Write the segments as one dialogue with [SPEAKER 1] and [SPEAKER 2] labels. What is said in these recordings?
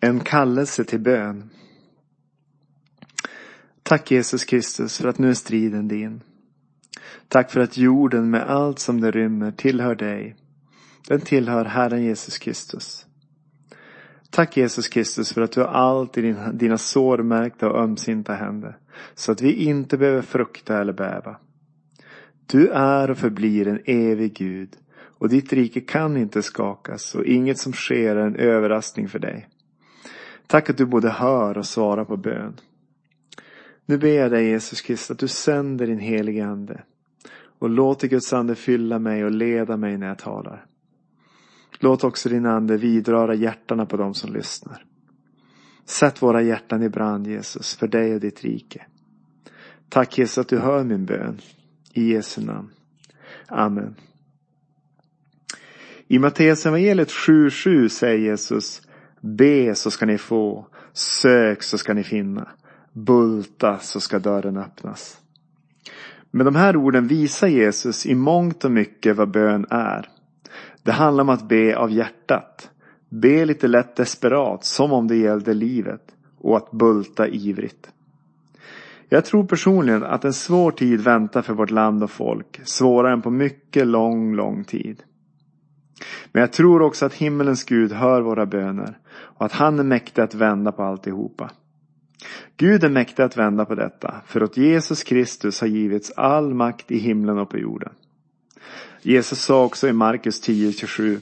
[SPEAKER 1] En kallelse till bön. Tack Jesus Kristus för att nu är striden din. Tack för att jorden med allt som det rymmer tillhör dig. Den tillhör Herren Jesus Kristus. Tack Jesus Kristus för att du har allt i dina sårmärkta och ömsinta händer. Så att vi inte behöver frukta eller bäva. Du är och förblir en evig Gud. Och ditt rike kan inte skakas och inget som sker är en överraskning för dig. Tack att du både hör och svarar på bön. Nu ber jag dig Jesus Kristus att du sänder din helige Ande och låter Guds ande fylla mig och leda mig när jag talar. Låt också din ande vidröra hjärtana på dem som lyssnar. Sätt våra hjärtan i brand Jesus för dig och ditt rike. Tack Jesus att du hör min bön. I Jesu namn. Amen. I Matteus evangeliet 7.7 säger Jesus Be så ska ni få. Sök så ska ni finna. Bulta så ska dörren öppnas. Med de här orden visar Jesus i mångt och mycket vad bön är. Det handlar om att be av hjärtat. Be lite lätt desperat, som om det gällde livet. Och att bulta ivrigt. Jag tror personligen att en svår tid väntar för vårt land och folk. Svårare än på mycket lång, lång tid. Men jag tror också att himmelens Gud hör våra böner och att han är mäktig att vända på alltihopa. Gud är mäktig att vända på detta för åt Jesus Kristus har givits all makt i himlen och på jorden. Jesus sa också i Markus 10.27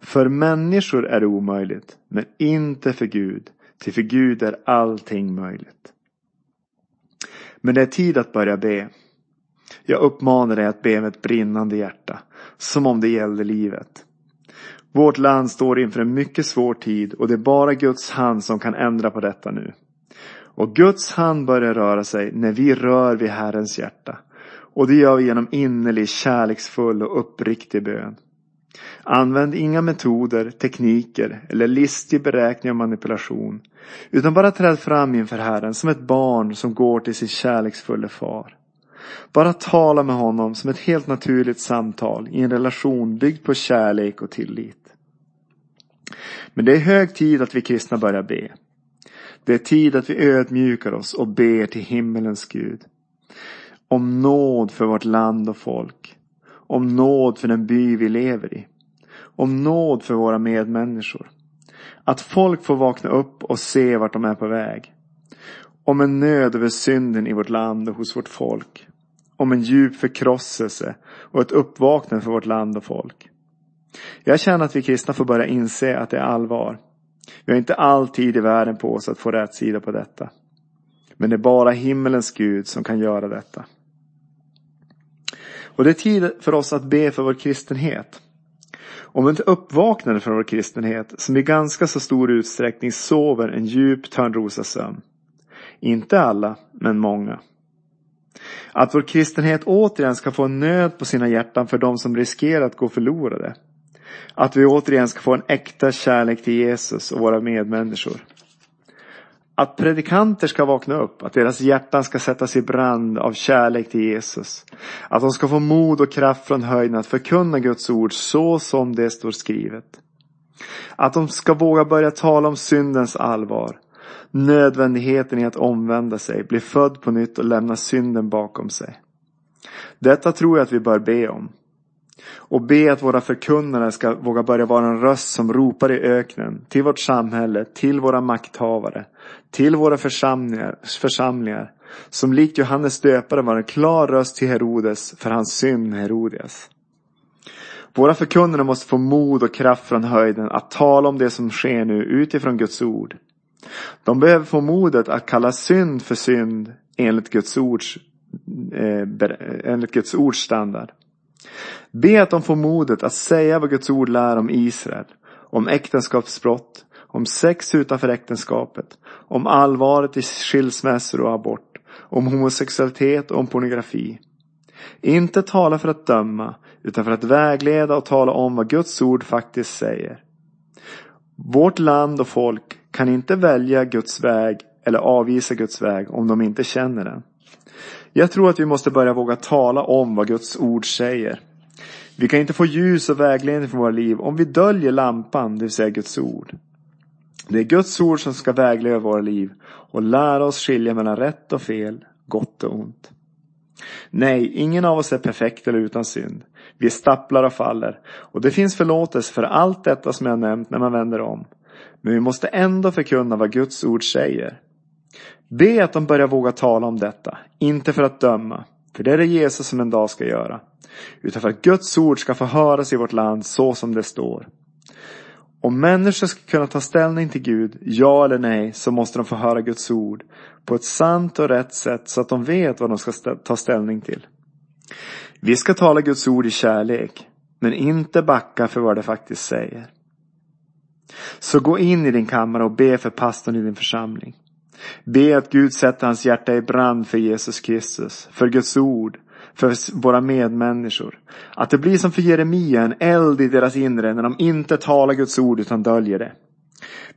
[SPEAKER 1] För människor är det omöjligt, men inte för Gud, till för Gud är allting möjligt. Men det är tid att börja be. Jag uppmanar dig att be med ett brinnande hjärta, som om det gällde livet. Vårt land står inför en mycket svår tid och det är bara Guds hand som kan ändra på detta nu. Och Guds hand börjar röra sig när vi rör vid Herrens hjärta. Och det gör vi genom innerlig, kärleksfull och uppriktig bön. Använd inga metoder, tekniker eller listig beräkning och manipulation. Utan bara träd fram inför Herren som ett barn som går till sin kärleksfulla far. Bara tala med honom som ett helt naturligt samtal i en relation byggd på kärlek och tillit. Men det är hög tid att vi kristna börjar be. Det är tid att vi ödmjukar oss och ber till himmelens Gud. Om nåd för vårt land och folk. Om nåd för den by vi lever i. Om nåd för våra medmänniskor. Att folk får vakna upp och se vart de är på väg. Om en nöd över synden i vårt land och hos vårt folk. Om en djup förkrosselse och ett uppvaknande för vårt land och folk. Jag känner att vi kristna får börja inse att det är allvar. Vi har inte all tid i världen på oss att få rätt sida på detta. Men det är bara himmelens Gud som kan göra detta. Och det är tid för oss att be för vår kristenhet. Om ett uppvaknande för vår kristenhet som i ganska så stor utsträckning sover en djup törnrosasömn. Inte alla, men många. Att vår kristenhet återigen ska få en nöd på sina hjärtan för de som riskerar att gå förlorade. Att vi återigen ska få en äkta kärlek till Jesus och våra medmänniskor. Att predikanter ska vakna upp, att deras hjärtan ska sättas i brand av kärlek till Jesus. Att de ska få mod och kraft från höjden att förkunna Guds ord så som det står skrivet. Att de ska våga börja tala om syndens allvar. Nödvändigheten i att omvända sig, bli född på nytt och lämna synden bakom sig. Detta tror jag att vi bör be om. Och be att våra förkunnare ska våga börja vara en röst som ropar i öknen till vårt samhälle, till våra makthavare, till våra församlingar, församlingar som likt Johannes döpare var en klar röst till Herodes för hans synd Herodias. Våra förkunnare måste få mod och kraft från höjden att tala om det som sker nu utifrån Guds ord. De behöver få modet att kalla synd för synd enligt Guds ords, eh, enligt Guds ords standard. Be att de får modet att säga vad Guds ord lär om Israel, om äktenskapsbrott, om sex utanför äktenskapet, om allvaret i skilsmässor och abort, om homosexualitet och om pornografi. Inte tala för att döma, utan för att vägleda och tala om vad Guds ord faktiskt säger. Vårt land och folk kan inte välja Guds väg eller avvisa Guds väg om de inte känner den. Jag tror att vi måste börja våga tala om vad Guds ord säger. Vi kan inte få ljus och vägledning för våra liv om vi döljer lampan, det vill säga Guds ord. Det är Guds ord som ska vägleda våra liv och lära oss skilja mellan rätt och fel, gott och ont. Nej, ingen av oss är perfekt eller utan synd. Vi stapplar och faller. Och det finns förlåtelse för allt detta som jag nämnt när man vänder om. Men vi måste ändå förkunna vad Guds ord säger. Be att de börjar våga tala om detta. Inte för att döma. För det är det Jesus som en dag ska göra. Utan för att Guds ord ska få höras i vårt land så som det står. Om människor ska kunna ta ställning till Gud, ja eller nej, så måste de få höra Guds ord på ett sant och rätt sätt så att de vet vad de ska ta ställning till. Vi ska tala Guds ord i kärlek, men inte backa för vad det faktiskt säger. Så gå in i din kammare och be för pastorn i din församling. Be att Gud sätter hans hjärta i brand för Jesus Kristus, för Guds ord, för våra medmänniskor. Att det blir som för Jeremia, en eld i deras inre när de inte talar Guds ord utan döljer det.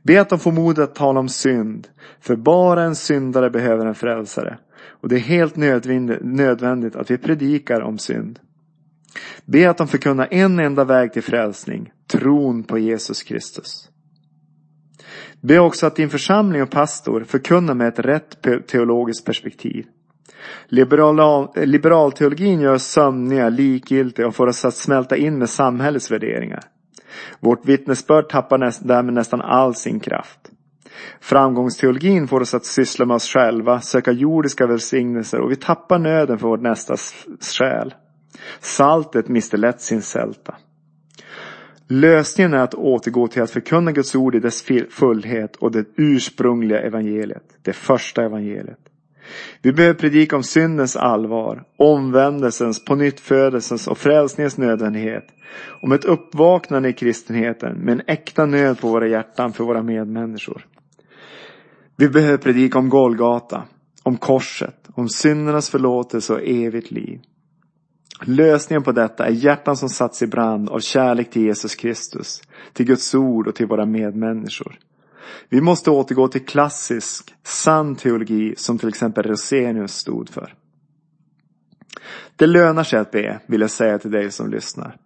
[SPEAKER 1] Be att de får mod att tala om synd, för bara en syndare behöver en frälsare. Och det är helt nödvändigt att vi predikar om synd. Be att de förkunnar en enda väg till frälsning, tron på Jesus Kristus. Be också att din församling och pastor förkunnar med ett rätt teologiskt perspektiv. Liberal, eh, liberalteologin gör sömniga, likgiltiga och får oss att smälta in med samhällets värderingar. Vårt vittnesbörd tappar näst, därmed nästan all sin kraft. Framgångsteologin får oss att syssla med oss själva, söka jordiska välsignelser och vi tappar nöden för vår nästas själ. Saltet mister lätt sin sälta. Lösningen är att återgå till att förkunna Guds ord i dess fullhet och det ursprungliga evangeliet, det första evangeliet. Vi behöver predika om syndens allvar, omvändelsens, pånyttfödelsens och frälsningens nödvändighet. Om ett uppvaknande i kristenheten med en äkta nöd på våra hjärtan för våra medmänniskor. Vi behöver predika om Golgata, om korset, om syndernas förlåtelse och evigt liv. Lösningen på detta är hjärtan som satts i brand av kärlek till Jesus Kristus, till Guds ord och till våra medmänniskor. Vi måste återgå till klassisk, sann teologi som till exempel Rosenius stod för. Det lönar sig att be, vill jag säga till dig som lyssnar.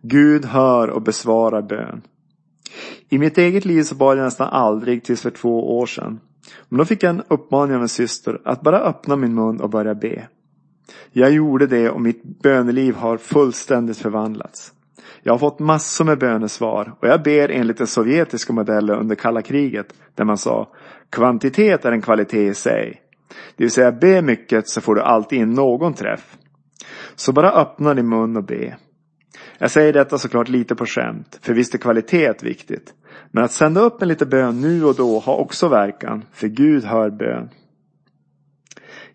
[SPEAKER 1] Gud hör och besvarar bön. I mitt eget liv så bad jag nästan aldrig tills för två år sedan. Men då fick jag en uppmaning av en syster att bara öppna min mun och börja be. Jag gjorde det och mitt böneliv har fullständigt förvandlats. Jag har fått massor med bönesvar och jag ber enligt den sovjetiska modellen under kalla kriget där man sa kvantitet är en kvalitet i sig. Det vill säga be mycket så får du alltid in någon träff. Så bara öppna din mun och be. Jag säger detta såklart lite på skämt, för visst är kvalitet viktigt. Men att sända upp en liten bön nu och då har också verkan, för Gud hör bön.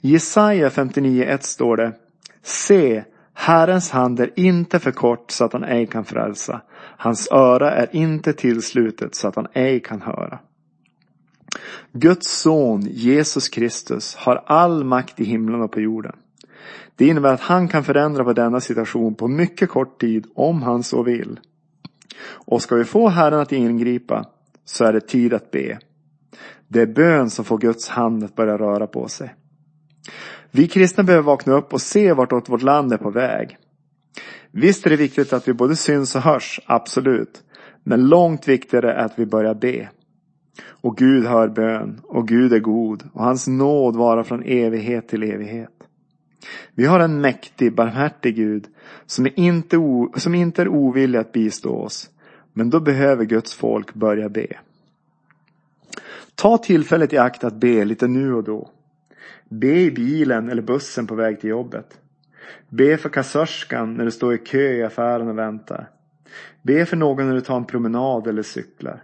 [SPEAKER 1] I Jesaja 59.1 står det Se, Herrens hand är inte för kort så att han ej kan frälsa. Hans öra är inte tillslutet så att han ej kan höra. Guds son Jesus Kristus har all makt i himlen och på jorden. Det innebär att han kan förändra på denna situation på mycket kort tid om han så vill. Och ska vi få Herren att ingripa så är det tid att be. Det är bön som får Guds hand att börja röra på sig. Vi kristna behöver vakna upp och se vartåt vårt land är på väg. Visst är det viktigt att vi både syns och hörs, absolut. Men långt viktigare är att vi börjar be. Och Gud hör bön och Gud är god och hans nåd varar från evighet till evighet. Vi har en mäktig, barmhärtig Gud som, är inte, o, som inte är ovillig att bistå oss. Men då behöver Guds folk börja be. Ta tillfället i akt att be lite nu och då. Be i bilen eller bussen på väg till jobbet. Be för kassörskan när du står i kö i affären och väntar. Be för någon när du tar en promenad eller cyklar.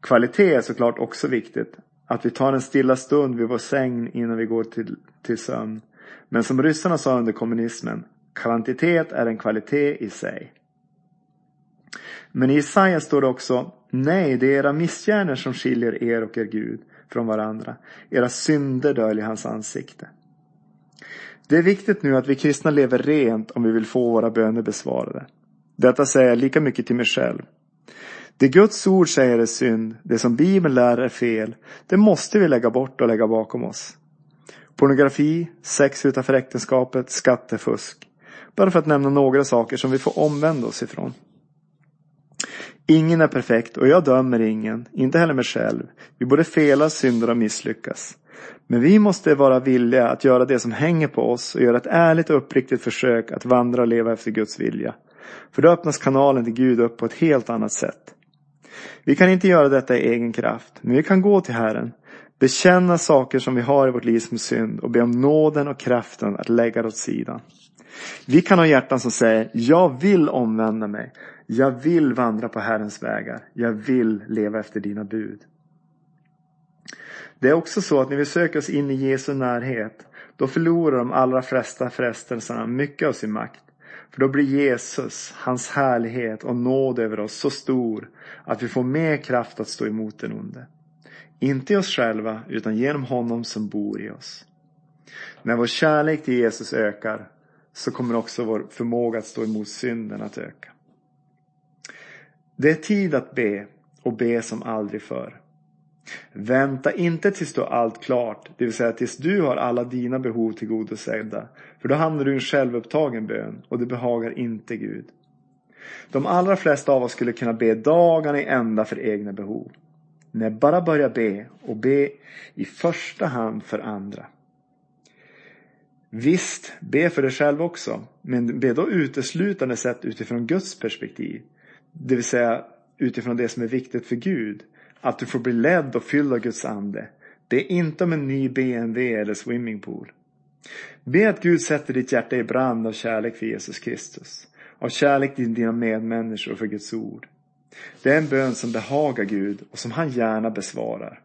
[SPEAKER 1] Kvalitet är såklart också viktigt. Att vi tar en stilla stund vid vår säng innan vi går till, till sömn. Men som ryssarna sa under kommunismen, kvantitet är en kvalitet i sig. Men i Isaiah står det också, nej det är era missgärningar som skiljer er och er Gud från varandra. Era synder döljer hans ansikte. Det är viktigt nu att vi kristna lever rent om vi vill få våra böner besvarade. Detta säger jag lika mycket till mig själv. Det Guds ord säger är synd, det som Bibeln lär är fel, det måste vi lägga bort och lägga bakom oss. Pornografi, sex utanför äktenskapet, skattefusk. Bara för att nämna några saker som vi får omvända oss ifrån. Ingen är perfekt och jag dömer ingen, inte heller mig själv. Vi både felar, synder och misslyckas. Men vi måste vara villiga att göra det som hänger på oss och göra ett ärligt och uppriktigt försök att vandra och leva efter Guds vilja. För då öppnas kanalen till Gud upp på ett helt annat sätt. Vi kan inte göra detta i egen kraft, men vi kan gå till Herren, bekänna saker som vi har i vårt liv som synd och be om nåden och kraften att lägga det åt sidan. Vi kan ha hjärtan som säger, jag vill omvända mig. Jag vill vandra på Herrens vägar. Jag vill leva efter dina bud. Det är också så att när vi söker oss in i Jesu närhet, då förlorar de allra flesta frestelserna mycket av sin makt. För då blir Jesus, hans härlighet och nåd över oss så stor att vi får mer kraft att stå emot den onde. Inte i oss själva, utan genom honom som bor i oss. När vår kärlek till Jesus ökar så kommer också vår förmåga att stå emot synden att öka. Det är tid att be och be som aldrig förr. Vänta inte tills du har allt klart, det vill säga tills du har alla dina behov tillgodosedda. För då hamnar du i en självupptagen bön och det behagar inte Gud. De allra flesta av oss skulle kunna be dagarna i ända för egna behov. Nej, bara börja be och be i första hand för andra. Visst, be för dig själv också, men be då uteslutande sett utifrån Guds perspektiv. Det vill säga utifrån det som är viktigt för Gud. Att du får bli ledd och fylld av Guds ande. Det är inte om en ny BMW eller swimmingpool. Be att Gud sätter ditt hjärta i brand av kärlek för Jesus Kristus. Av kärlek till dina medmänniskor och för Guds ord. Det är en bön som behagar Gud och som han gärna besvarar.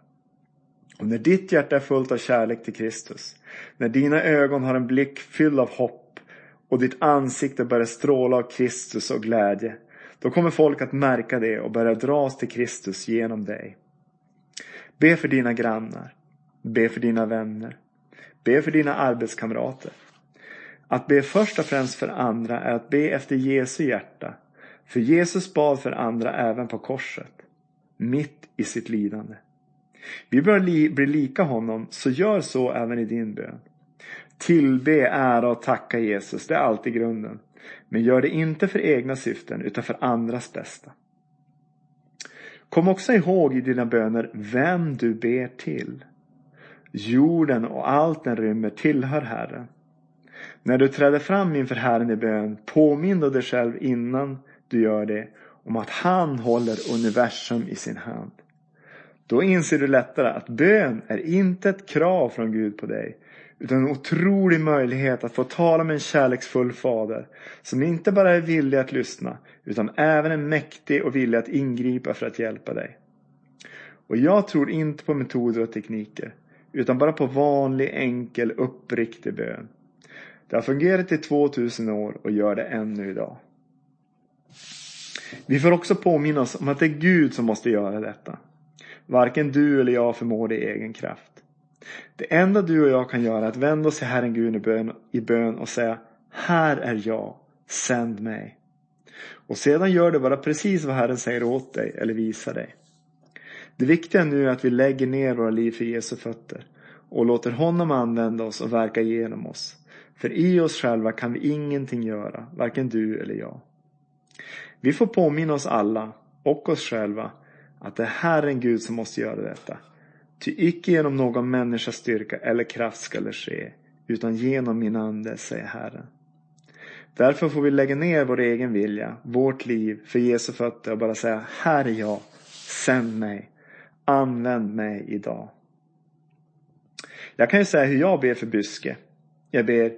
[SPEAKER 1] Och när ditt hjärta är fullt av kärlek till Kristus, när dina ögon har en blick fylld av hopp och ditt ansikte börjar stråla av Kristus och glädje, då kommer folk att märka det och börja dras till Kristus genom dig. Be för dina grannar. Be för dina vänner. Be för dina arbetskamrater. Att be först och främst för andra är att be efter Jesu hjärta. För Jesus bad för andra även på korset. Mitt i sitt lidande. Vi bör li bli lika honom, så gör så även i din bön. Tillbe, ära och tacka Jesus, det är alltid grunden. Men gör det inte för egna syften utan för andras bästa. Kom också ihåg i dina böner vem du ber till. Jorden och allt den rymmer tillhör Herren. När du träder fram inför Herren i bön, påminn dig själv innan du gör det om att han håller universum i sin hand. Då inser du lättare att bön är inte ett krav från Gud på dig utan en otrolig möjlighet att få tala med en kärleksfull fader som inte bara är villig att lyssna utan även är mäktig och villig att ingripa för att hjälpa dig. Och jag tror inte på metoder och tekniker utan bara på vanlig enkel uppriktig bön. Det har fungerat i 2000 år och gör det ännu idag. Vi får också påminna oss om att det är Gud som måste göra detta. Varken du eller jag förmår det i egen kraft. Det enda du och jag kan göra är att vända oss till Herren Gud i bön, i bön och säga Här är jag, sänd mig. Och sedan gör du bara precis vad Herren säger åt dig eller visar dig. Det viktiga nu är att vi lägger ner våra liv för Jesu fötter och låter honom använda oss och verka genom oss. För i oss själva kan vi ingenting göra, varken du eller jag. Vi får påminna oss alla, och oss själva, att det är Herren Gud som måste göra detta. Ty icke genom någon människas styrka eller kraft skall det ske, utan genom min ande, säger Herren. Därför får vi lägga ner vår egen vilja, vårt liv, för Jesu fötter och bara säga Här är jag, sänd mig, använd mig idag. Jag kan ju säga hur jag ber för Byske. Jag ber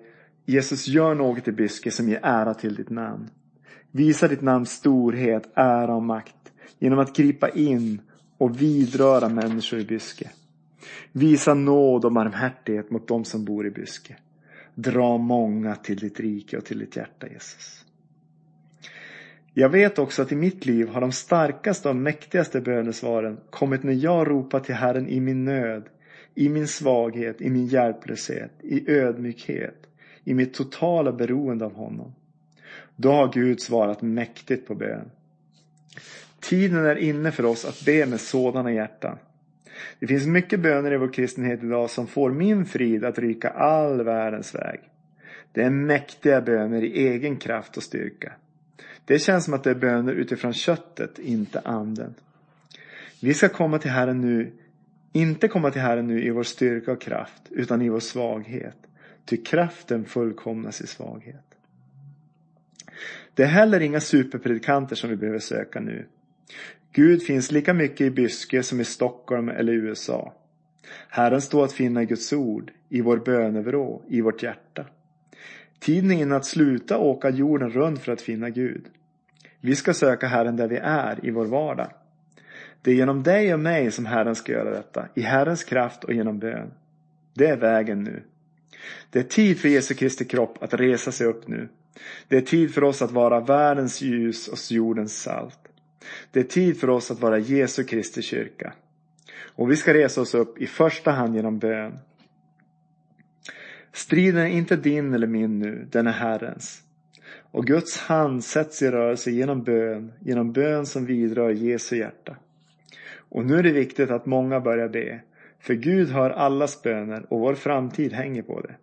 [SPEAKER 1] Jesus gör något i Byske som ger ära till ditt namn. Visa ditt namns storhet, ära och makt genom att gripa in och vidröra människor i Byske. Visa nåd och barmhärtighet mot dem som bor i Byske. Dra många till ditt rike och till ditt hjärta Jesus. Jag vet också att i mitt liv har de starkaste och mäktigaste bönesvaren kommit när jag ropat till Herren i min nöd, i min svaghet, i min hjälplöshet, i ödmjukhet, i mitt totala beroende av honom. Då har Gud svarat mäktigt på bön. Tiden är inne för oss att be med sådana hjärtan. Det finns mycket böner i vår kristenhet idag som får min frid att ryka all världens väg. Det är mäktiga böner i egen kraft och styrka. Det känns som att det är böner utifrån köttet, inte anden. Vi ska komma till Herren nu, inte komma till Herren nu i vår styrka och kraft, utan i vår svaghet. Ty kraften fullkomnas i svaghet. Det är heller inga superpredikanter som vi behöver söka nu. Gud finns lika mycket i Byske som i Stockholm eller USA. Herren står att finna i Guds ord, i vår bönevrå, i vårt hjärta. Tiden är inne att sluta åka jorden runt för att finna Gud. Vi ska söka Herren där vi är, i vår vardag. Det är genom dig och mig som Herren ska göra detta, i Herrens kraft och genom bön. Det är vägen nu. Det är tid för Jesu Kristi kropp att resa sig upp nu. Det är tid för oss att vara världens ljus och jordens salt. Det är tid för oss att vara Jesu Kristi kyrka. Och vi ska resa oss upp i första hand genom bön. Striden är inte din eller min nu, den är Herrens. Och Guds hand sätts i rörelse genom bön, genom bön som vidrör Jesu hjärta. Och nu är det viktigt att många börjar be, för Gud hör allas böner och vår framtid hänger på det.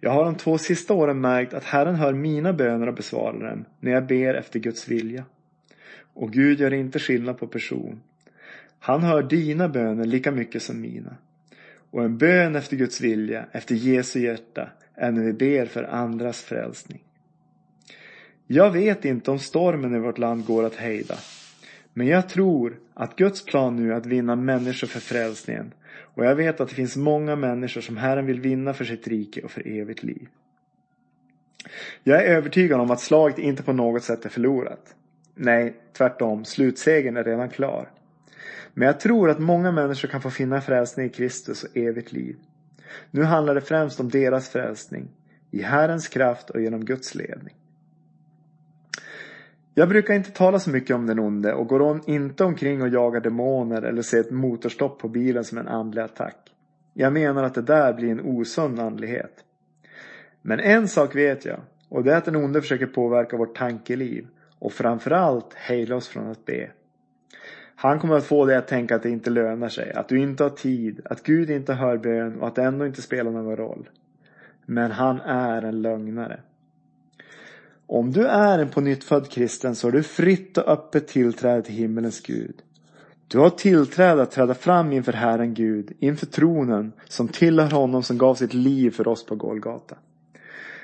[SPEAKER 1] Jag har de två sista åren märkt att Herren hör mina böner och besvarar dem när jag ber efter Guds vilja. Och Gud gör inte skillnad på person. Han hör dina böner lika mycket som mina. Och en bön efter Guds vilja, efter Jesu hjärta, är när vi ber för andras frälsning. Jag vet inte om stormen i vårt land går att hejda. Men jag tror att Guds plan nu är att vinna människor för frälsningen. Och jag vet att det finns många människor som Herren vill vinna för sitt rike och för evigt liv. Jag är övertygad om att slaget inte på något sätt är förlorat. Nej, tvärtom, slutsegern är redan klar. Men jag tror att många människor kan få finna frälsning i Kristus och evigt liv. Nu handlar det främst om deras frälsning, i Herrens kraft och genom Guds ledning. Jag brukar inte tala så mycket om den onde och går om, inte omkring och jagar demoner eller ser ett motorstopp på bilen som en andlig attack. Jag menar att det där blir en osund andlighet. Men en sak vet jag och det är att den onde försöker påverka vårt tankeliv och framförallt hejla oss från att be. Han kommer att få dig att tänka att det inte lönar sig, att du inte har tid, att Gud inte hör bön och att det ändå inte spelar någon roll. Men han är en lögnare. Om du är en på nytt född kristen så har du fritt och öppet tillträde till himmelens Gud. Du har tillträde att träda fram inför Herren Gud, inför tronen som tillhör honom som gav sitt liv för oss på Golgata.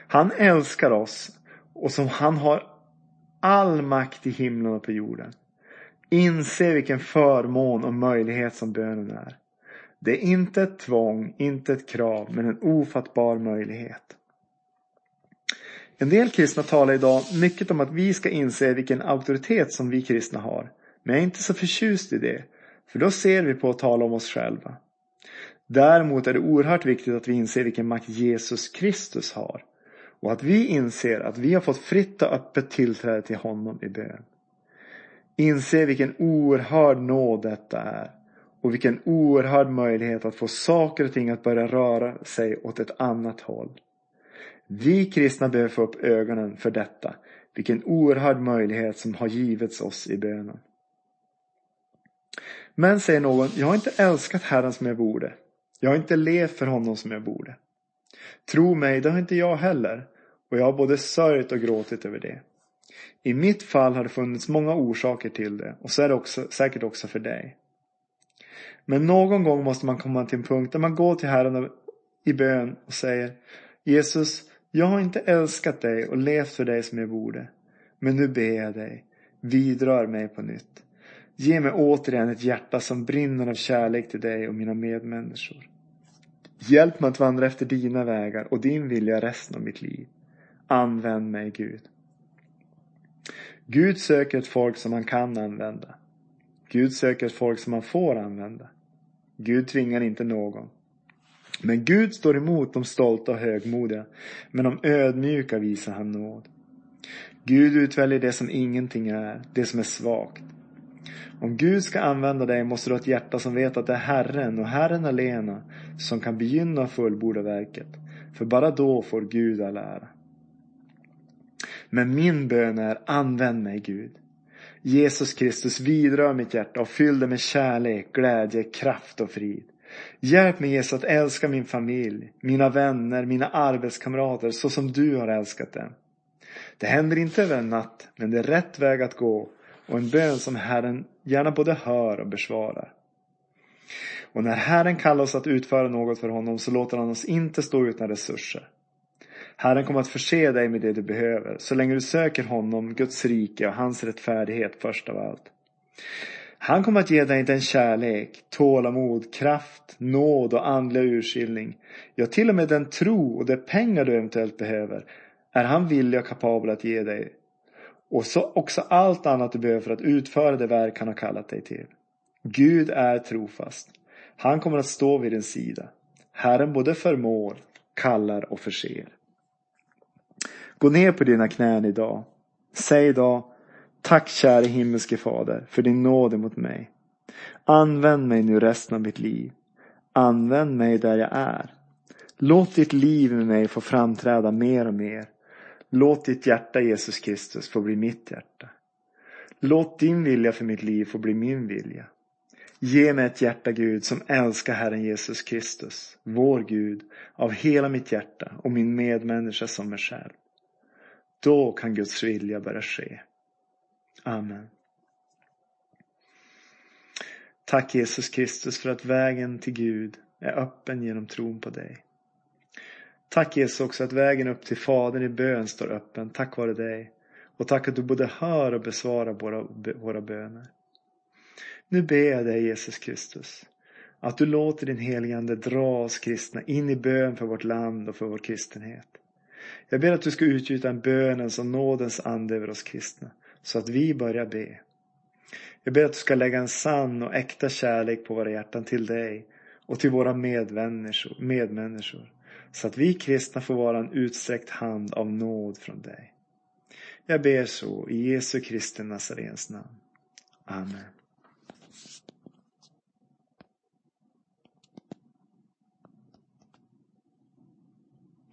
[SPEAKER 1] Han älskar oss och som han har all makt i himlen och på jorden. Inse vilken förmån och möjlighet som bönen är. Det är inte ett tvång, inte ett krav, men en ofattbar möjlighet. En del kristna talar idag mycket om att vi ska inse vilken auktoritet som vi kristna har. Men jag är inte så förtjust i det. För då ser vi på att tala om oss själva. Däremot är det oerhört viktigt att vi inser vilken makt Jesus Kristus har. Och att vi inser att vi har fått fritt och öppet tillträde till honom i bön. Inse vilken oerhörd nåd detta är. Och vilken oerhörd möjlighet att få saker och ting att börja röra sig åt ett annat håll. Vi kristna behöver få upp ögonen för detta. Vilken oerhörd möjlighet som har givits oss i bönen. Men säger någon, jag har inte älskat Herren som jag borde. Jag har inte levt för honom som jag borde. Tro mig, det har inte jag heller. Och jag har både sörjt och gråtit över det. I mitt fall har det funnits många orsaker till det och så är det också, säkert också för dig. Men någon gång måste man komma till en punkt där man går till Herren i bön och säger Jesus, jag har inte älskat dig och levt för dig som jag borde. Men nu ber jag dig, vidrör mig på nytt. Ge mig återigen ett hjärta som brinner av kärlek till dig och mina medmänniskor. Hjälp mig att vandra efter dina vägar och din vilja resten av mitt liv. Använd mig Gud. Gud söker ett folk som han kan använda. Gud söker ett folk som han får använda. Gud tvingar inte någon. Men Gud står emot de stolta och högmodiga, men de ödmjuka visar han nåd. Gud utväljer det som ingenting är, det som är svagt. Om Gud ska använda dig måste du ha ett hjärta som vet att det är Herren och Herren alena som kan begynna och fullborda verket. För bara då får Gud all ära. Men min bön är, använd mig Gud. Jesus Kristus vidrör mitt hjärta och fyll det med kärlek, glädje, kraft och frid. Hjälp mig Jesus att älska min familj, mina vänner, mina arbetskamrater så som du har älskat dem. Det händer inte över en natt, men det är rätt väg att gå och en bön som Herren gärna både hör och besvarar. Och när Herren kallar oss att utföra något för honom så låter han oss inte stå utan resurser. Herren kommer att förse dig med det du behöver så länge du söker honom, Guds rike och hans rättfärdighet först av allt. Han kommer att ge dig den kärlek, tålamod, kraft, nåd och andlig urskiljning. Ja, till och med den tro och de pengar du eventuellt behöver är han villig och kapabel att ge dig. Och så också allt annat du behöver för att utföra det verk han har kallat dig till. Gud är trofast. Han kommer att stå vid din sida. Herren både förmår, kallar och förser. Gå ner på dina knän idag. Säg idag Tack käre himmelske fader för din nåd mot mig. Använd mig nu resten av mitt liv. Använd mig där jag är. Låt ditt liv med mig få framträda mer och mer. Låt ditt hjärta Jesus Kristus få bli mitt hjärta. Låt din vilja för mitt liv få bli min vilja. Ge mig ett hjärta Gud som älskar Herren Jesus Kristus, vår Gud, av hela mitt hjärta och min medmänniska som mig själv. Då kan Guds vilja börja ske. Amen. Tack Jesus Kristus för att vägen till Gud är öppen genom tron på dig. Tack Jesus också att vägen upp till Fadern i bön står öppen tack vare dig. Och tack att du både hör och besvarar våra, våra böner. Nu ber jag dig Jesus Kristus att du låter din helige Ande dra oss kristna in i bön för vårt land och för vår kristenhet. Jag ber att du ska utgjuta en bönens och nådens ande över oss kristna så att vi börjar be. Jag ber att du ska lägga en sann och äkta kärlek på våra hjärtan till dig och till våra medmänniskor, medmänniskor så att vi kristna får vara en utsträckt hand av nåd från dig. Jag ber så i Jesu Kristi Nazarens namn. Amen.